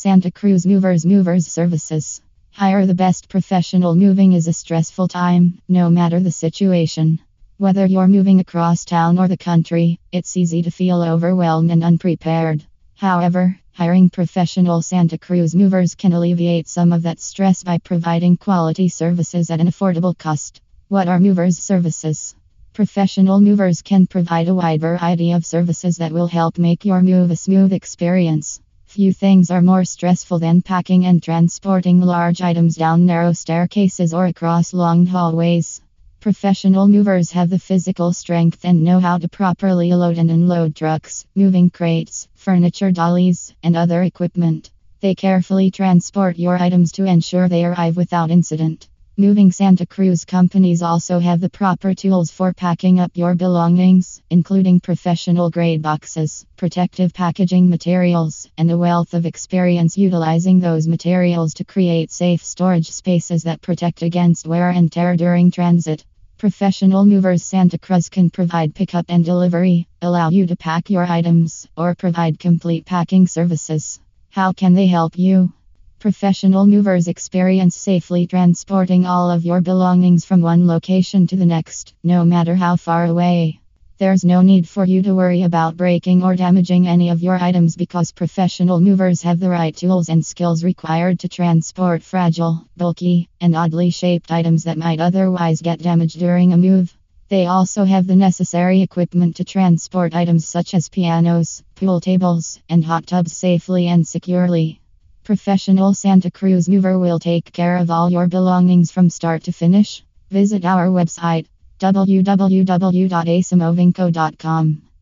Santa Cruz Movers Movers Services. Hire the best professional. Moving is a stressful time, no matter the situation. Whether you're moving across town or the country, it's easy to feel overwhelmed and unprepared. However, hiring professional Santa Cruz movers can alleviate some of that stress by providing quality services at an affordable cost. What are movers services? Professional movers can provide a wide variety of services that will help make your move a smooth experience. Few things are more stressful than packing and transporting large items down narrow staircases or across long hallways. Professional movers have the physical strength and know how to properly load and unload trucks, moving crates, furniture dollies, and other equipment. They carefully transport your items to ensure they arrive without incident. Moving Santa Cruz companies also have the proper tools for packing up your belongings, including professional grade boxes, protective packaging materials, and a wealth of experience utilizing those materials to create safe storage spaces that protect against wear and tear during transit. Professional movers Santa Cruz can provide pickup and delivery, allow you to pack your items, or provide complete packing services. How can they help you? Professional movers experience safely transporting all of your belongings from one location to the next, no matter how far away. There's no need for you to worry about breaking or damaging any of your items because professional movers have the right tools and skills required to transport fragile, bulky, and oddly shaped items that might otherwise get damaged during a move. They also have the necessary equipment to transport items such as pianos, pool tables, and hot tubs safely and securely. Professional Santa Cruz mover will take care of all your belongings from start to finish. Visit our website www.acemovingco.com.